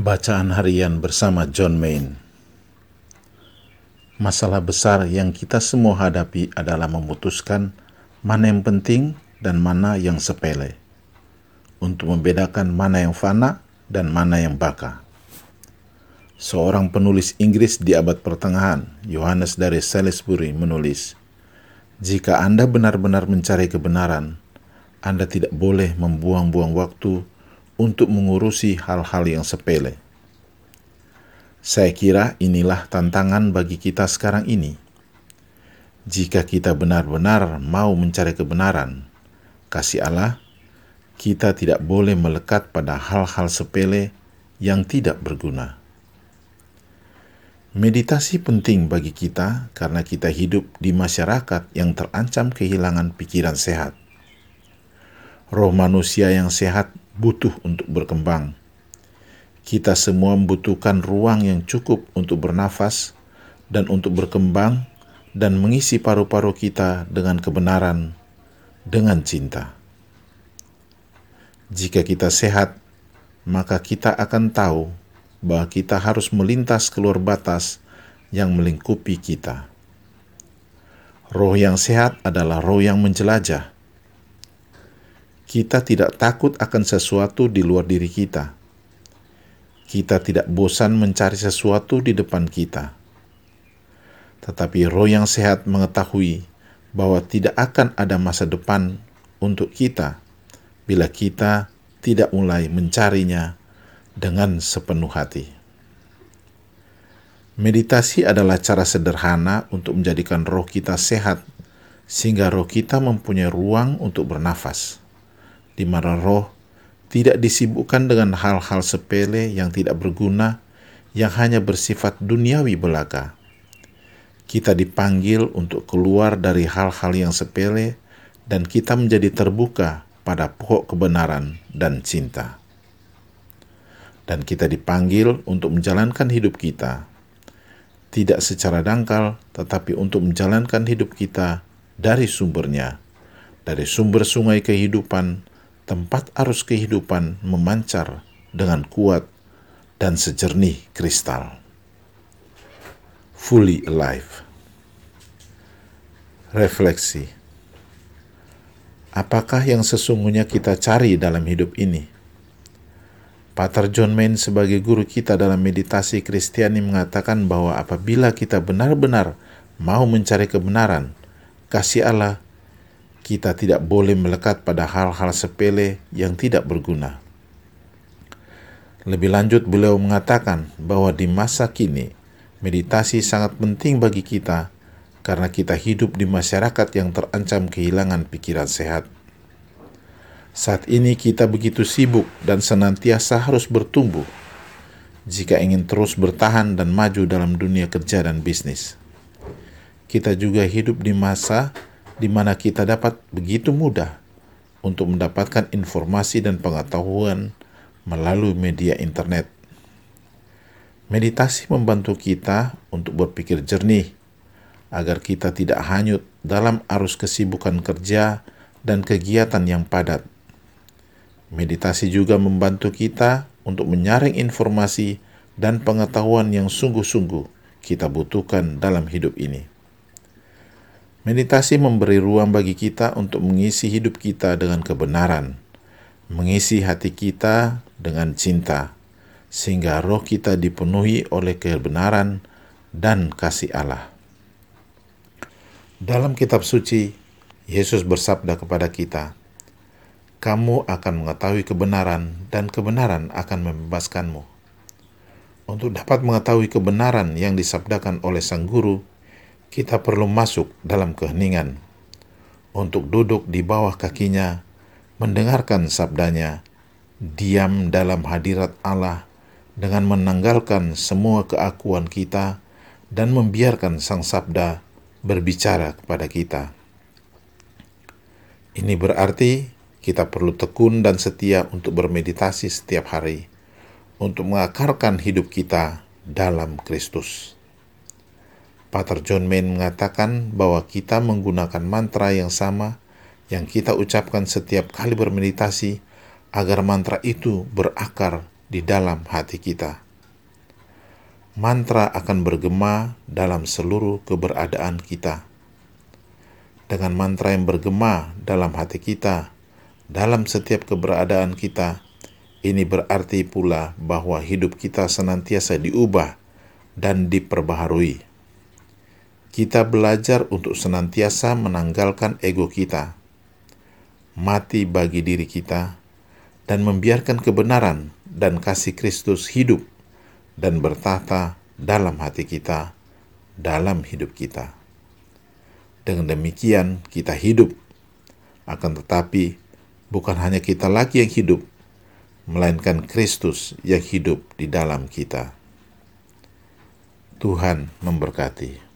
Bacaan harian bersama John Main. Masalah besar yang kita semua hadapi adalah memutuskan mana yang penting dan mana yang sepele, untuk membedakan mana yang fana dan mana yang baka. Seorang penulis Inggris di abad pertengahan, Yohanes dari Salisbury, menulis, "Jika Anda benar-benar mencari kebenaran, Anda tidak boleh membuang-buang waktu untuk mengurusi hal-hal yang sepele." Saya kira inilah tantangan bagi kita sekarang ini. Jika kita benar-benar mau mencari kebenaran, kasih Allah, kita tidak boleh melekat pada hal-hal sepele yang tidak berguna. Meditasi penting bagi kita karena kita hidup di masyarakat yang terancam kehilangan pikiran sehat. Roh manusia yang sehat butuh untuk berkembang kita semua membutuhkan ruang yang cukup untuk bernafas dan untuk berkembang dan mengisi paru-paru kita dengan kebenaran, dengan cinta. Jika kita sehat, maka kita akan tahu bahwa kita harus melintas keluar batas yang melingkupi kita. Roh yang sehat adalah roh yang menjelajah. Kita tidak takut akan sesuatu di luar diri kita kita tidak bosan mencari sesuatu di depan kita. Tetapi roh yang sehat mengetahui bahwa tidak akan ada masa depan untuk kita bila kita tidak mulai mencarinya dengan sepenuh hati. Meditasi adalah cara sederhana untuk menjadikan roh kita sehat, sehingga roh kita mempunyai ruang untuk bernafas, di mana roh tidak disibukkan dengan hal-hal sepele yang tidak berguna, yang hanya bersifat duniawi belaka. Kita dipanggil untuk keluar dari hal-hal yang sepele, dan kita menjadi terbuka pada pokok kebenaran dan cinta. Dan kita dipanggil untuk menjalankan hidup kita, tidak secara dangkal, tetapi untuk menjalankan hidup kita dari sumbernya, dari sumber sungai kehidupan tempat arus kehidupan memancar dengan kuat dan sejernih kristal. Fully alive. Refleksi. Apakah yang sesungguhnya kita cari dalam hidup ini? Pater John Main sebagai guru kita dalam meditasi Kristiani mengatakan bahwa apabila kita benar-benar mau mencari kebenaran, kasih Allah kita tidak boleh melekat pada hal-hal sepele yang tidak berguna. Lebih lanjut, beliau mengatakan bahwa di masa kini meditasi sangat penting bagi kita karena kita hidup di masyarakat yang terancam kehilangan pikiran sehat. Saat ini kita begitu sibuk dan senantiasa harus bertumbuh jika ingin terus bertahan dan maju dalam dunia kerja dan bisnis. Kita juga hidup di masa di mana kita dapat begitu mudah untuk mendapatkan informasi dan pengetahuan melalui media internet. Meditasi membantu kita untuk berpikir jernih agar kita tidak hanyut dalam arus kesibukan kerja dan kegiatan yang padat. Meditasi juga membantu kita untuk menyaring informasi dan pengetahuan yang sungguh-sungguh kita butuhkan dalam hidup ini. Meditasi memberi ruang bagi kita untuk mengisi hidup kita dengan kebenaran, mengisi hati kita dengan cinta, sehingga roh kita dipenuhi oleh kebenaran dan kasih Allah. Dalam kitab suci, Yesus bersabda kepada kita, "Kamu akan mengetahui kebenaran, dan kebenaran akan membebaskanmu." Untuk dapat mengetahui kebenaran yang disabdakan oleh Sang Guru, kita perlu masuk dalam keheningan untuk duduk di bawah kakinya, mendengarkan sabdanya, diam dalam hadirat Allah dengan menanggalkan semua keakuan kita dan membiarkan Sang Sabda berbicara kepada kita. Ini berarti kita perlu tekun dan setia untuk bermeditasi setiap hari, untuk mengakarkan hidup kita dalam Kristus. Pater John Main mengatakan bahwa kita menggunakan mantra yang sama yang kita ucapkan setiap kali bermeditasi agar mantra itu berakar di dalam hati kita. Mantra akan bergema dalam seluruh keberadaan kita. Dengan mantra yang bergema dalam hati kita, dalam setiap keberadaan kita, ini berarti pula bahwa hidup kita senantiasa diubah dan diperbaharui. Kita belajar untuk senantiasa menanggalkan ego kita, mati bagi diri kita, dan membiarkan kebenaran dan kasih Kristus hidup dan bertata dalam hati kita, dalam hidup kita. Dengan demikian, kita hidup, akan tetapi bukan hanya kita lagi yang hidup, melainkan Kristus yang hidup di dalam kita. Tuhan memberkati.